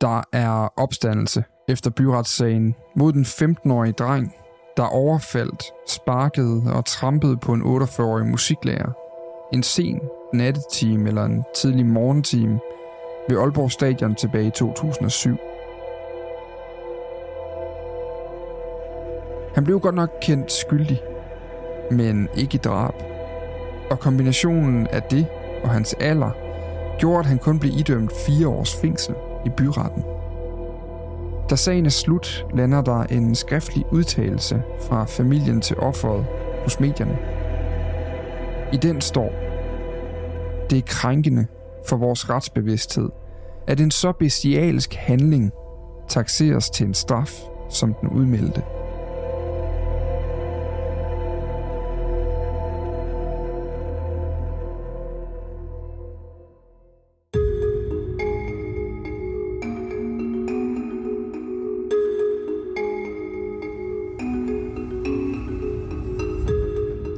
Der er opstandelse efter byretssagen mod den 15-årige dreng, der overfaldt, sparkede og trampede på en 48-årig musiklærer. En sen nattetime eller en tidlig morgentime ved Aalborg Stadion tilbage i 2007. Han blev godt nok kendt skyldig, men ikke i drab. Og kombinationen af det og hans alder gjorde, at han kun blev idømt fire års fængsel i byretten. Da sagen er slut, lander der en skriftlig udtalelse fra familien til offeret hos medierne. I den står, det er krænkende for vores retsbevidsthed, at en så bestialsk handling taxeres til en straf som den udmeldte.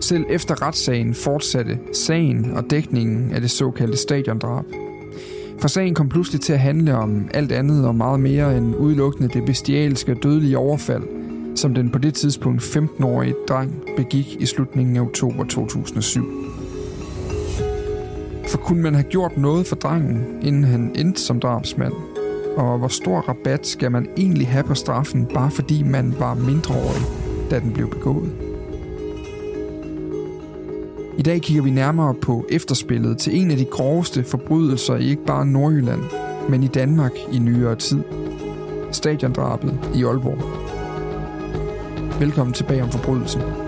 Selv efter retssagen fortsatte sagen og dækningen af det såkaldte stadiondrab. For sagen kom pludselig til at handle om alt andet og meget mere end udelukkende det bestialske og dødelige overfald, som den på det tidspunkt 15-årige dreng begik i slutningen af oktober 2007. For kunne man have gjort noget for drengen, inden han endte som drabsmand? Og hvor stor rabat skal man egentlig have på straffen, bare fordi man var mindreårig, da den blev begået? I dag kigger vi nærmere på efterspillet til en af de groveste forbrydelser i ikke bare Nordjylland, men i Danmark i nyere tid. Stadiondrabet i Aalborg. Velkommen tilbage om forbrydelsen.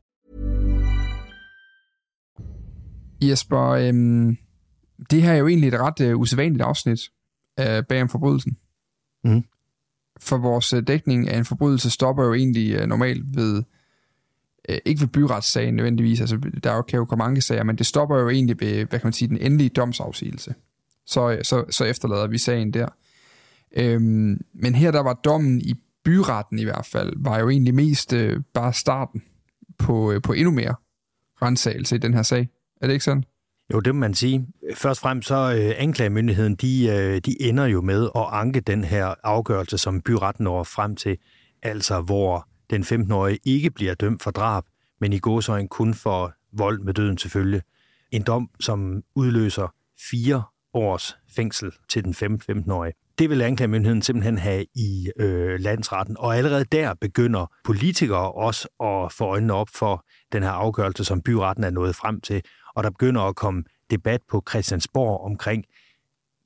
Jesper, øhm, det her er jo egentlig et ret øh, usædvanligt afsnit øh, bag om forbrydelsen. Mhm. For vores øh, dækning af en forbrydelse stopper jo egentlig øh, normalt ved, øh, ikke ved byretssagen nødvendigvis, altså der er jo, kan jo komme mange sager, men det stopper jo egentlig ved, hvad kan man sige, den endelige domsafsigelse. Så, øh, så, så efterlader vi sagen der. Øhm, men her der var dommen i byretten i hvert fald, var jo egentlig mest øh, bare starten på, øh, på endnu mere rensagelse i den her sag. Er det ikke sådan? Jo, det må man sige. Først og fremmest så øh, anklagemyndigheden, de, øh, de ender jo med at anke den her afgørelse, som byretten når frem til, altså hvor den 15-årige ikke bliver dømt for drab, men i gåsøjne kun for vold med døden selvfølgelig. En dom, som udløser fire års fængsel til den 15-årige. Det vil anklagemyndigheden simpelthen have i øh, landsretten, og allerede der begynder politikere også at få øjnene op for den her afgørelse, som byretten er nået frem til, og der begynder at komme debat på Christiansborg omkring,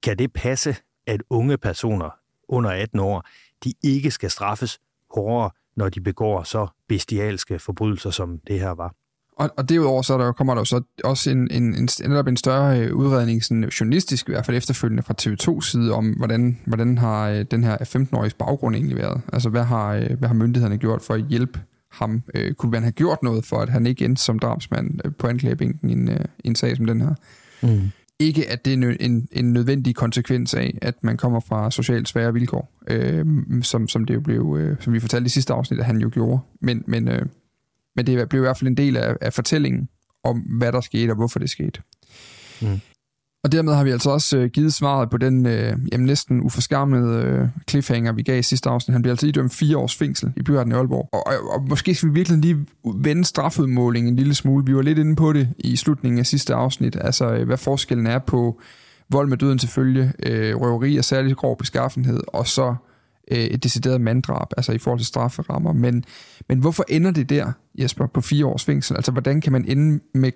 kan det passe, at unge personer under 18 år, de ikke skal straffes hårdere, når de begår så bestialske forbrydelser, som det her var. Og, og derudover så der, kommer der jo så også en, en, en, netop en større øh, udredning, sådan journalistisk i hvert fald efterfølgende fra TV2's side, om hvordan, hvordan har øh, den her 15-årige baggrund egentlig været? Altså hvad har, øh, hvad har myndighederne gjort for at hjælpe ham? Kunne man have gjort noget for, at han ikke endte som drabsmand på anklagebænken i en, en sag som den her? Mm. Ikke at det er en, en nødvendig konsekvens af, at man kommer fra socialt svære vilkår, øh, som, som det jo blev, øh, som vi fortalte i sidste afsnit, at han jo gjorde. Men, men, øh, men det blev i hvert fald en del af, af fortællingen om, hvad der skete og hvorfor det skete. Mm. Og dermed har vi altså også øh, givet svaret på den øh, jamen, næsten uforskammede øh, cliffhanger, vi gav i sidste afsnit. Han bliver altså idømt fire års fængsel i byretten i Aalborg. Og, og, og måske skal vi virkelig lige vende strafudmålingen en lille smule. Vi var lidt inde på det i slutningen af sidste afsnit. Altså, øh, hvad forskellen er på vold med døden til følge, øh, røveri og særlig grov beskaffenhed, og så øh, et decideret manddrab, altså i forhold til strafferammer. Men, men hvorfor ender det der, Jesper, på fire års fængsel? Altså, hvordan kan man ende med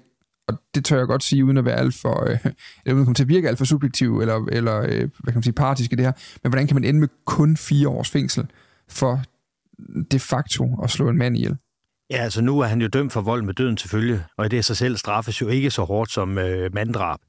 og det tør jeg godt sige, uden at være alt for, øh, eller uden at komme til at virke alt for subjektiv, eller, eller øh, hvad kan man sige, partisk i det her, men hvordan kan man ende med kun fire års fængsel for de facto at slå en mand ihjel? Ja, altså nu er han jo dømt for vold med døden til følge, og det er sig selv straffes jo ikke så hårdt som øh, manddrab.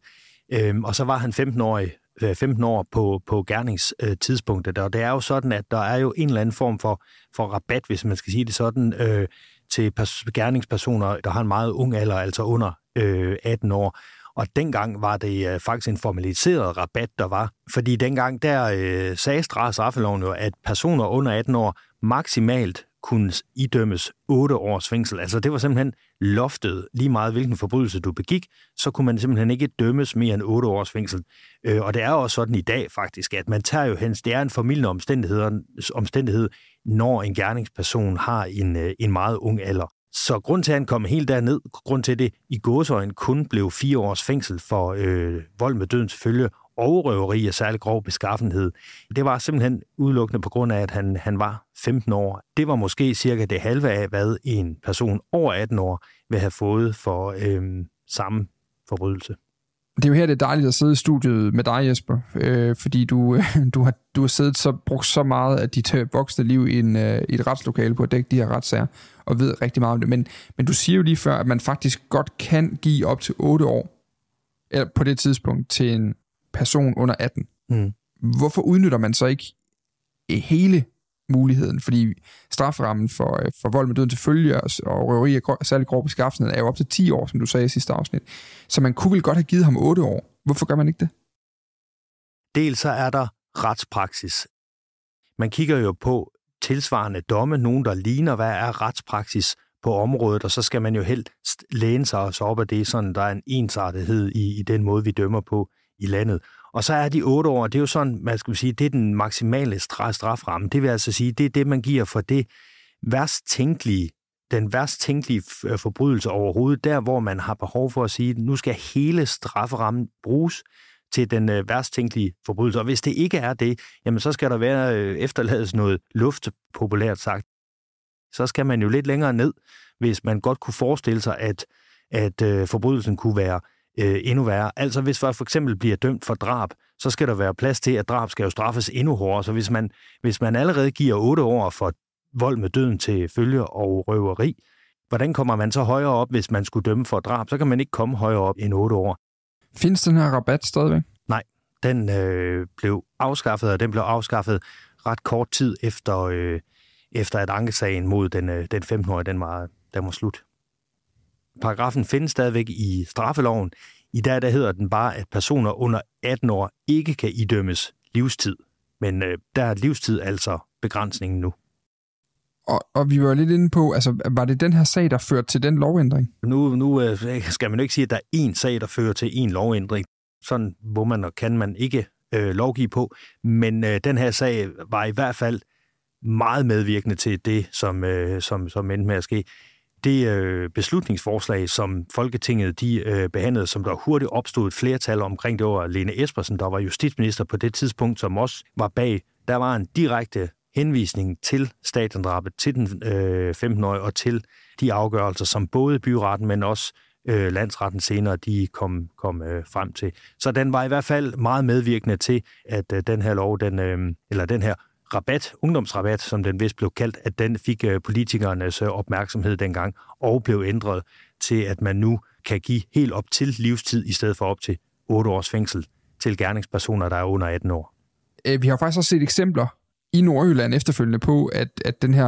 Øhm, og så var han 15-årig, Øh, 15 år på, på gerningstidspunktet, og det er jo sådan, at der er jo en eller anden form for, for rabat, hvis man skal sige det sådan, øh, til pers- gerningspersoner, der har en meget ung alder, altså under øh, 18 år. Og dengang var det øh, faktisk en formaliseret rabat, der var. Fordi dengang der øh, sagde straffeloven jo, at personer under 18 år maksimalt kunne idømmes 8 års fængsel. Altså det var simpelthen loftet lige meget, hvilken forbrydelse du begik, så kunne man simpelthen ikke dømmes mere end 8 års fængsel. Øh, og det er også sådan i dag faktisk, at man tager jo hens, det er en formidlende omstændighed, omstændighed når en gerningsperson har en, øh, en meget ung alder. Så grund til, at han kom helt derned, grund til, det i gåsøjen kun blev fire års fængsel for øh, vold med dødens følge og røveri af særlig grov beskaffenhed, det var simpelthen udelukkende på grund af, at han, han var 15 år. Det var måske cirka det halve af, hvad en person over 18 år vil have fået for øh, samme forbrydelse. Det er jo her, det er dejligt at sidde i studiet med dig, Jesper, øh, fordi du, øh, du, har, du har siddet så, brugt så meget af dit øh, voksne liv i, en, øh, i et retslokale på at dække de her retssager, og ved rigtig meget om det. Men, men du siger jo lige før, at man faktisk godt kan give op til 8 år eller på det tidspunkt til en person under 18. Mm. Hvorfor udnytter man så ikke hele muligheden, fordi straframmen for, øh, for vold med døden til følge og, og røveri af særlig grov beskaffenhed er jo op til 10 år, som du sagde i sidste afsnit. Så man kunne vel godt have givet ham 8 år. Hvorfor gør man ikke det? Dels så er der retspraksis. Man kigger jo på tilsvarende domme, nogen der ligner, hvad er retspraksis på området, og så skal man jo helt læne sig op af det, sådan der er en ensartethed i, i den måde, vi dømmer på i landet. Og så er de otte år, det er jo sådan, man skal sige, det er den maksimale straframme. Det vil altså sige, det er det, man giver for det værst tænkelige, den værst tænkelige øh, forbrydelse overhovedet, der hvor man har behov for at sige, nu skal hele strafferammen bruges til den øh, værst tænkelige forbrydelse. Og hvis det ikke er det, jamen så skal der være øh, efterlades noget luft, populært sagt. Så skal man jo lidt længere ned, hvis man godt kunne forestille sig, at, at forbrydelsen kunne være øh, endnu værre. Altså hvis man for eksempel bliver dømt for drab, så skal der være plads til, at drab skal jo straffes endnu hårdere. Så hvis man, hvis man allerede giver otte år for vold med døden til følge og røveri, hvordan kommer man så højere op, hvis man skulle dømme for drab? Så kan man ikke komme højere op end otte år. Findes den her rabat stadigvæk? Nej, den øh, blev afskaffet, og den blev afskaffet ret kort tid efter, øh, efter at ankesagen mod den, øh, den 15-årige, den var, den var slut. Paragrafen findes stadigvæk i straffeloven. I dag der hedder den bare, at personer under 18 år ikke kan idømmes livstid. Men øh, der er livstid altså begrænsningen nu. Og, og vi var lidt inde på, altså var det den her sag, der førte til den lovændring? Nu, nu øh, skal man jo ikke sige, at der er én sag, der fører til en lovændring. Sådan hvor man og kan man ikke øh, lovgive på. Men øh, den her sag var i hvert fald meget medvirkende til det, som, øh, som, som endte med at ske det øh, beslutningsforslag, som Folketinget de øh, behandlede, som der hurtigt opstod et flertal omkring, det var Lene Espersen, der var justitsminister på det tidspunkt, som også var bag. Der var en direkte henvisning til statendrabet, til den øh, 15-årige og til de afgørelser, som både byretten, men også øh, landsretten senere, de kom, kom øh, frem til. Så den var i hvert fald meget medvirkende til, at øh, den her lov, den, øh, eller den her rabat, ungdomsrabat, som den vist blev kaldt, at den fik øh, politikernes øh, opmærksomhed dengang, og blev ændret til, at man nu kan give helt op til livstid, i stedet for op til 8 års fængsel til gerningspersoner, der er under 18 år. Øh, vi har faktisk også set eksempler i Nordjylland efterfølgende på, at, at den her,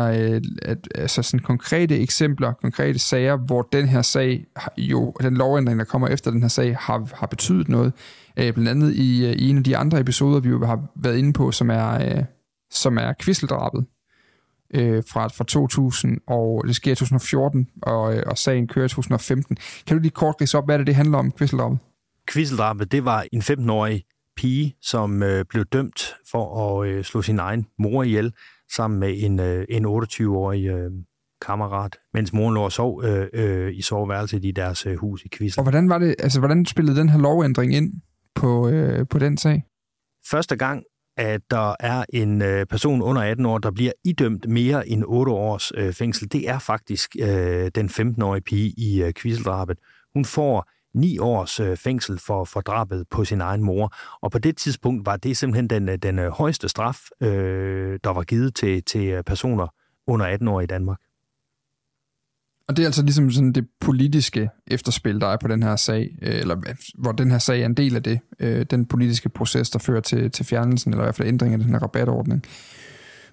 at, altså sådan konkrete eksempler, konkrete sager, hvor den her sag, jo, den lovændring, der kommer efter den her sag, har, har betydet noget. Blandt andet i, i en af de andre episoder, vi jo har været inde på, som er, som er kvisseldrabet øh, fra, fra 2000, og det sker i 2014, og, og sagen kører i 2015. Kan du lige kort rise op, hvad det, det handler om, kvisseldrabet? Kvisseldrabet, det var en 15-årig pige, som øh, blev dømt for at øh, slå sin egen mor ihjel, sammen med en, øh, en 28-årig øh, kammerat, mens moren lå og sov øh, øh, i soveværelset i deres øh, hus i Kvissel. Og hvordan var det, altså hvordan spillede den her lovændring ind på, øh, på den sag? Første gang at der er en øh, person under 18 år, der bliver idømt mere end 8 års øh, fængsel. Det er faktisk øh, den 15-årige pige i øh, kvisseldrabet. Hun får 9 års øh, fængsel for, for drabet på sin egen mor. Og på det tidspunkt var det simpelthen den, øh, den øh, højeste straf, øh, der var givet til, til øh, personer under 18 år i Danmark. Og det er altså ligesom sådan det politiske efterspil, der er på den her sag, øh, eller øh, hvor den her sag er en del af det, øh, den politiske proces, der fører til, til fjernelsen, eller i hvert fald ændringen af den her rabatordning.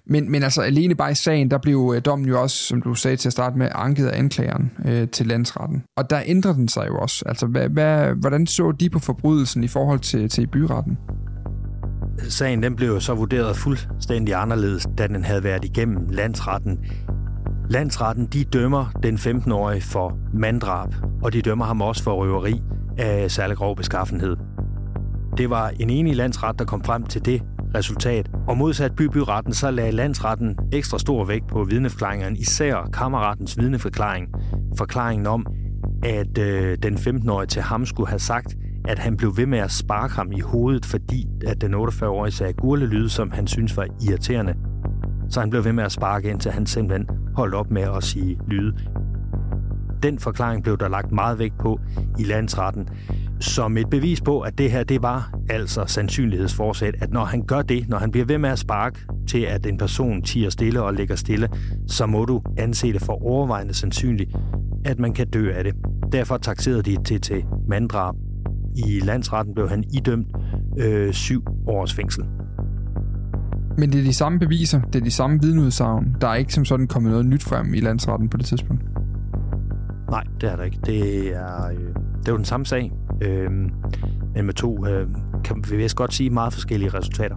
Men, men altså alene bare i sagen, der blev dommen jo også, som du sagde til at starte med, anket af anklageren øh, til landsretten. Og der ændrer den sig jo også. Altså, hvad, hvad, hvordan så de på forbrydelsen i forhold til, til byretten? Sagen den blev så vurderet fuldstændig anderledes, da den havde været igennem landsretten Landsretten de dømmer den 15-årige for manddrab, og de dømmer ham også for røveri af særlig grov beskaffenhed. Det var en enig landsret, der kom frem til det resultat, og modsat bybyretten så lagde landsretten ekstra stor vægt på vidneforklaringerne, især kammeratens vidneforklaring. Forklaringen om, at øh, den 15-årige til ham skulle have sagt, at han blev ved med at sparke ham i hovedet, fordi at den 48-årige sagde gurlelyd, som han synes var irriterende. Så han blev ved med at sparke, indtil han simpelthen holdt op med at sige lyde. Den forklaring blev der lagt meget vægt på i landsretten, som et bevis på, at det her det var altså sandsynlighedsforsæt, at når han gør det, når han bliver ved med at sparke til, at en person tiger stille og ligger stille, så må du anse det for overvejende sandsynligt, at man kan dø af det. Derfor taxerede de til til manddrab. I landsretten blev han idømt øh, syv års fængsel. Men det er de samme beviser, det er de samme vidneudsagn. Der er ikke som sådan kommet noget nyt frem i landsretten på det tidspunkt. Nej, det er der ikke. Det er, øh, det er jo den samme sag, øh, men med to, øh, kan vi vist godt sige, meget forskellige resultater.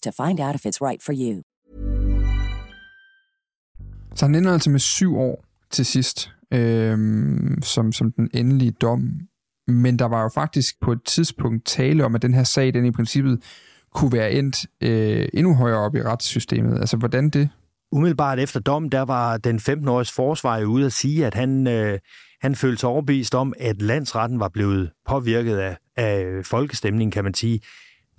to find out if it's right for you. Så han ender altså med syv år til sidst, øhm, som, som den endelige dom. Men der var jo faktisk på et tidspunkt tale om, at den her sag, den i princippet kunne være endt øh, endnu højere op i retssystemet. Altså, hvordan det? Umiddelbart efter dom, der var den 15-årige forsvar ude at sige, at han, øh, han følte sig overbevist om, at landsretten var blevet påvirket af, af folkestemningen, kan man sige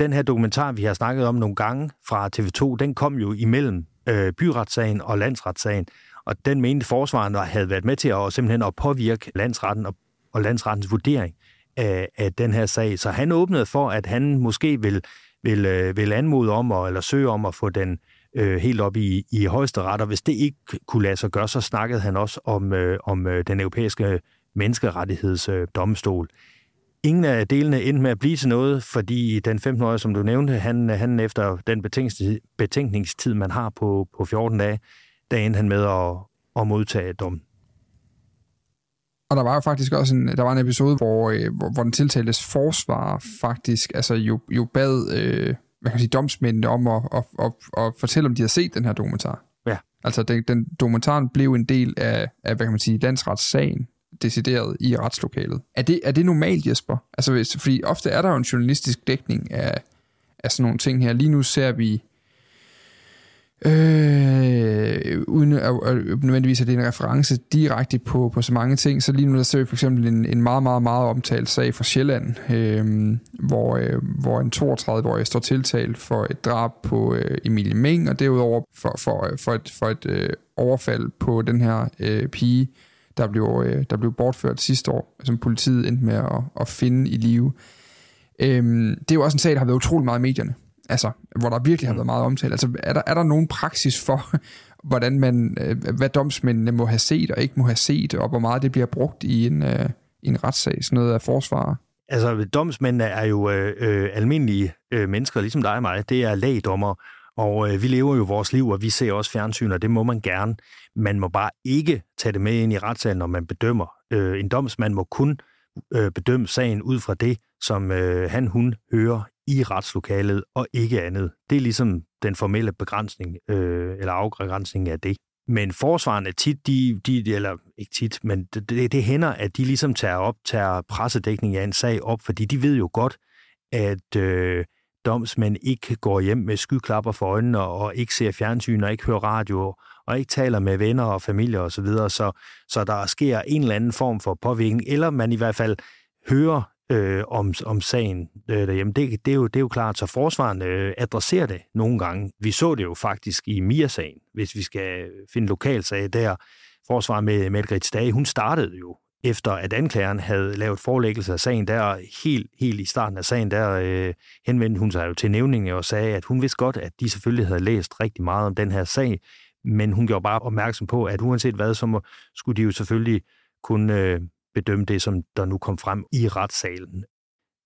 den her dokumentar, vi har snakket om nogle gange fra TV2, den kom jo imellem øh, byretssagen og landsretssagen, og den mente forsvaren havde været med til at simpelthen at påvirke landsretten og, og landsrettens vurdering af, af den her sag. Så han åbnede for, at han måske vil, vil, øh, vil anmode om, at, eller søge om at få den øh, helt op i, i højesteret, og hvis det ikke kunne lade sig gøre, så snakkede han også om, øh, om øh, den europæiske menneskerettighedsdomstol. Øh, Ingen af delene endte med at blive til noget, fordi den 15-årige, som du nævnte, han, han efter den betænkningstid, man har på, på 14 dage, der endte han med at, at modtage dommen. Og der var jo faktisk også en, der var en episode, hvor, øh, hvor, hvor den tiltaltes forsvar faktisk altså jo, jo bad øh, hvad kan man sige, domsmændene om at, at, at, at fortælle, om de har set den her dokumentar. Ja. Altså den, den dokumentaren blev en del af, af hvad kan man sige, landsretssagen, decideret i retslokalet. Er det, er det normalt, Jesper? Altså, hvis, fordi ofte er der jo en journalistisk dækning af, af sådan nogle ting her. Lige nu ser vi Øh, uden at, at nødvendigvis at det er en reference direkte på, på så mange ting, så lige nu der ser vi for eksempel en, en meget, meget, meget omtalt sag fra Sjælland, øh, hvor, øh, hvor en 32-årig står tiltalt for et drab på øh, Emilie Meng, og derudover for, for, for et, for et øh, overfald på den her øh, pige, der blev, øh, der blev bortført sidste år, som politiet endte med at, at finde i live. Øh, det er jo også en sag, der har været utrolig meget i medierne altså, hvor der virkelig har mm. været meget omtale. Altså, er der, er der nogen praksis for, hvordan man, øh, hvad domsmændene må have set og ikke må have set, og hvor meget det bliver brugt i en, øh, i en retssag, sådan noget af forsvar? Altså, domsmændene er jo øh, øh, almindelige øh, mennesker, ligesom dig og mig. Det er lægdommer, og øh, vi lever jo vores liv, og vi ser også fjernsyn, og det må man gerne. Man må bare ikke tage det med ind i retssalen, når man bedømmer. Øh, en domsmand må kun øh, bedømme sagen ud fra det, som øh, han, hun hører i retslokalet og ikke andet. Det er ligesom den formelle begrænsning øh, eller afgrænsning af det. Men forsvarende tit, de, de, eller ikke tit, men det, det, det hænder, at de ligesom tager op, tager pressedækning af en sag op, fordi de ved jo godt, at øh, domsmænd ikke går hjem med skyklapper for øjnene og ikke ser fjernsyn og ikke hører radio og ikke taler med venner og familie osv., så, videre, så, så der sker en eller anden form for påvirkning, eller man i hvert fald hører øh, om, om sagen øh, derhjemme. Det, det, er jo, det er jo klart, så forsvaren øh, adresserer det nogle gange. Vi så det jo faktisk i Mia-sagen, hvis vi skal finde lokalsag der. Forsvar med Margrethe Stage, hun startede jo efter at anklageren havde lavet forelæggelse af sagen der, helt, helt i starten af sagen, der øh, henvendte hun sig jo til nævningen og sagde, at hun vidste godt, at de selvfølgelig havde læst rigtig meget om den her sag, men hun gjorde bare opmærksom på, at uanset hvad, så må, skulle de jo selvfølgelig kunne øh, bedømme det, som der nu kom frem i retssalen.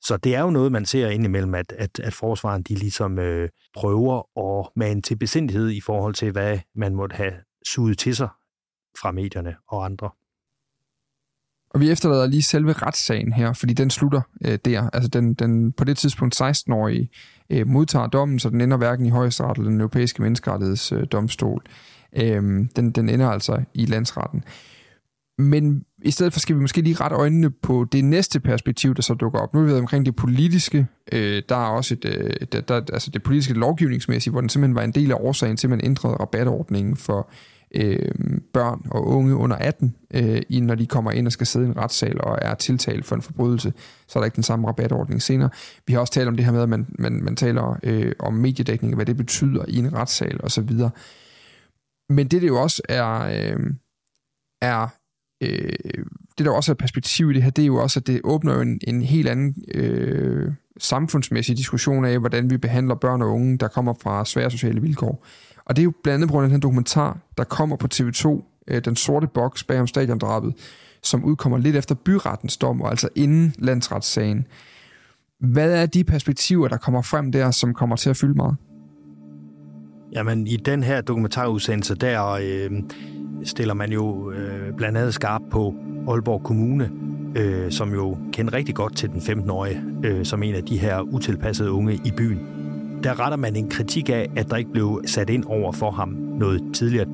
Så det er jo noget, man ser indimellem, at, at, at forsvaren de ligesom øh, prøver at mane til besindighed i forhold til, hvad man måtte have suget til sig fra medierne og andre. Og vi efterlader lige selve retssagen her, fordi den slutter øh, der. Altså den, den på det tidspunkt 16-årige øh, modtager dommen, så den ender hverken i højesteret eller den europæiske menneskerettighedsdomstol. Øh, den, den ender altså i landsretten. Men i stedet for skal vi måske lige rette øjnene på det næste perspektiv, der så dukker op. Nu er vi omkring det politiske. Øh, der er også et, øh, der, der, altså det politiske lovgivningsmæssige, hvor den simpelthen var en del af årsagen til, at man ændrede rabatordningen for øh, børn og unge under 18, øh, når de kommer ind og skal sidde i en retssal og er tiltalt for en forbrydelse, så er der ikke den samme rabatordning senere. Vi har også talt om det her med, at man, man, man taler øh, om mediedækning, hvad det betyder i en retssal osv. Men det, det jo også er, øh, er øh, det der også er perspektiv i det her, det er jo også, at det åbner jo en, en helt anden øh, samfundsmæssig diskussion af, hvordan vi behandler børn og unge, der kommer fra svære sociale vilkår. Og det er jo blandt andet på den her dokumentar, der kommer på TV2, øh, Den sorte boks bag om stadiondrabet, som udkommer lidt efter byrettens dom, og altså inden landsretssagen. Hvad er de perspektiver, der kommer frem der, som kommer til at fylde meget? Jamen, i den her dokumentarudsendelse, der øh, stiller man jo øh, blandt andet skarp på Aalborg Kommune, øh, som jo kender rigtig godt til den 15-årige, øh, som en af de her utilpassede unge i byen. Der retter man en kritik af, at der ikke blev sat ind over for ham noget tidligere.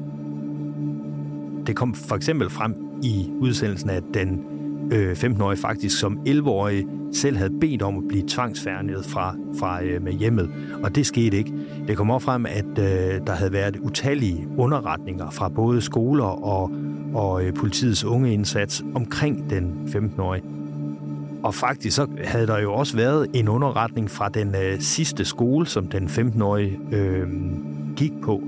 Det kom for eksempel frem i udsendelsen, at den øh, 15-årige faktisk som 11-årig selv havde bedt om at blive tvangsfærnet fra, fra øh, med hjemmet, og det skete ikke. Det kom op frem, at øh, der havde været utallige underretninger fra både skoler og, og øh, politiets unge indsats omkring den 15-årige. Og faktisk så havde der jo også været en underretning fra den øh, sidste skole, som den 15-årige øh, gik på.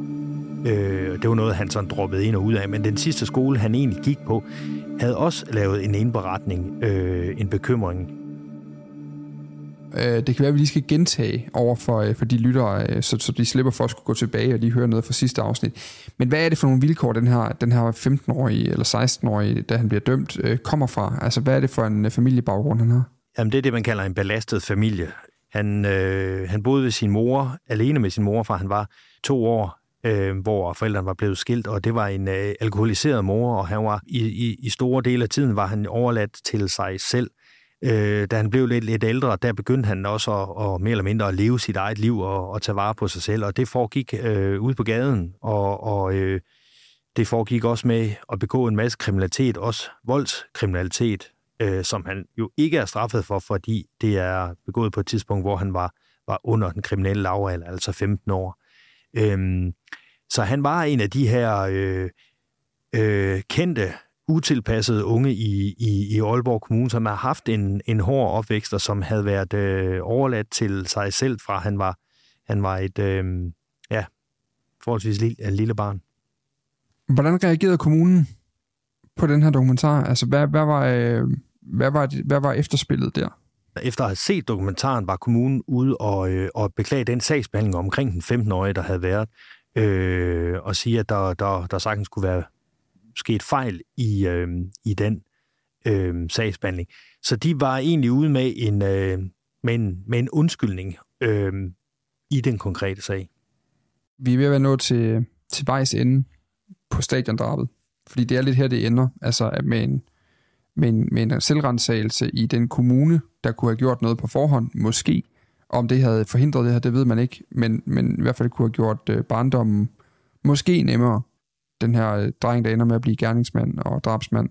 Øh, det var noget, han sådan droppede ind og ud af, men den sidste skole, han egentlig gik på, havde også lavet en indberetning, øh, en bekymring. Øh, det kan være, at vi lige skal gentage over for, øh, for de lyttere, øh, så, så de slipper for at skulle gå tilbage og lige høre noget fra sidste afsnit. Men hvad er det for nogle vilkår, den her, den her 15-årige eller 16-årige, da han bliver dømt, øh, kommer fra? Altså, hvad er det for en øh, familiebaggrund, han har? Jamen, det er det, man kalder en belastet familie. Han, øh, han boede ved sin mor, alene med sin mor, fra han var to år, øh, hvor forældrene var blevet skilt, og det var en øh, alkoholiseret mor, og han var i, i, i store dele af tiden var han overladt til sig selv. Øh, da han blev lidt, lidt ældre, der begyndte han også at, at mere eller mindre at leve sit eget liv og, og tage vare på sig selv, og det foregik øh, ude på gaden, og, og øh, det foregik også med at begå en masse kriminalitet, også voldskriminalitet, øh, som han jo ikke er straffet for, fordi det er begået på et tidspunkt, hvor han var, var under den kriminelle lavalder, altså 15 år. Øhm, så han var en af de her øh, øh, kendte, utilpassede unge i, i, i Aalborg Kommune, som har haft en, en hård opvækst, og som havde været øh, overladt til sig selv fra han var, han var et øh, ja, forholdsvis lille, lille barn. Hvordan reagerede kommunen på den her dokumentar? Altså, hvad, hvad, var, øh, hvad, var, hvad var efterspillet der? Efter at have set dokumentaren, var kommunen ude og, øh, og beklage den sagsbehandling omkring den 15-årige, der havde været, øh, og sige, at der, der, der sagtens skulle være sket fejl i, øh, i den øh, sagsbehandling. Så de var egentlig ude med en, øh, med en, med en undskyldning øh, i den konkrete sag. Vi er ved at være nået til, til vejs ende på stadiondrabet. Fordi det er lidt her, det ender. Altså med en, med en, med en selvrensagelse i den kommune, der kunne have gjort noget på forhånd, måske. Om det havde forhindret det her, det ved man ikke. Men, men i hvert fald kunne have gjort øh, barndommen måske nemmere. Den her øh, dreng, der ender med at blive gerningsmand og drabsmand.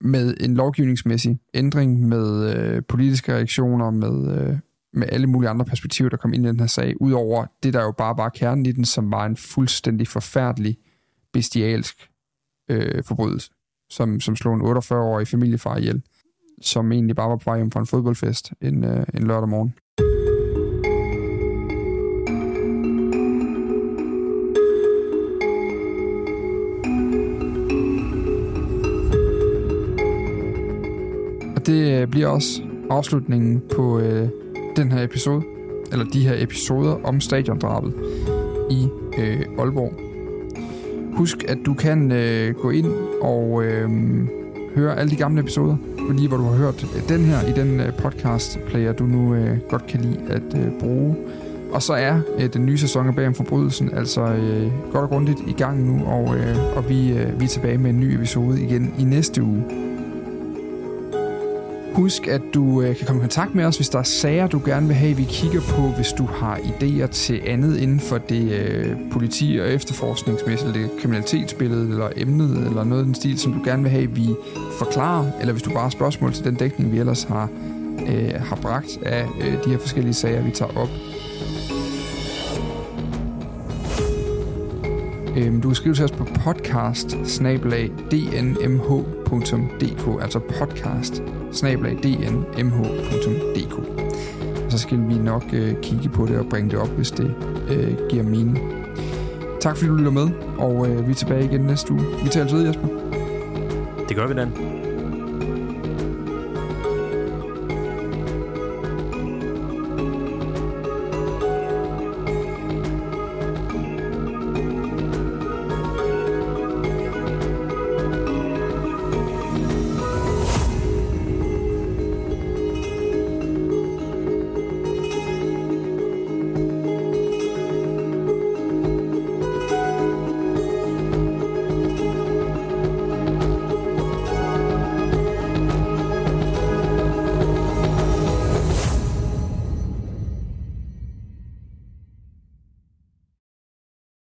Med en lovgivningsmæssig ændring, med øh, politiske reaktioner, med, øh, med alle mulige andre perspektiver, der kom ind i den her sag. Udover det, der jo bare var kernen i den, som var en fuldstændig forfærdelig, bestialsk øh, forbrydelse, som, som slog en 48-årig familiefar ihjel, som egentlig bare var på vej hjem fra en fodboldfest en, øh, en lørdag morgen. Det øh, bliver også afslutningen på øh, den her episode, eller de her episoder om stadiondrabet i øh, Aalborg. Husk, at du kan øh, gå ind og øh, høre alle de gamle episoder, lige hvor du har hørt den her i den øh, podcast-player, du nu øh, godt kan lide at øh, bruge. Og så er øh, den nye sæson af Bag om Forbrydelsen altså øh, godt og grundigt i gang nu, og, øh, og vi, øh, vi er tilbage med en ny episode igen i næste uge. Husk, at du øh, kan komme i kontakt med os, hvis der er sager, du gerne vil have, vi kigger på, hvis du har idéer til andet inden for det øh, politi- og efterforskningsmæssige, det kriminalitetsbillede eller emnet, eller noget i den stil, som du gerne vil have, vi forklarer, eller hvis du bare har spørgsmål til den dækning, vi ellers har, øh, har bragt af øh, de her forskellige sager, vi tager op. Øhm, du kan skrive til os på podcast dnmh.dk, altså podcast dnmh.dk. Og så skal vi nok øh, kigge på det og bringe det op, hvis det øh, giver mening. Tak fordi du lytter med, og øh, vi er tilbage igen næste uge. Vi taler ved, Jesper. Det gør vi, Dan.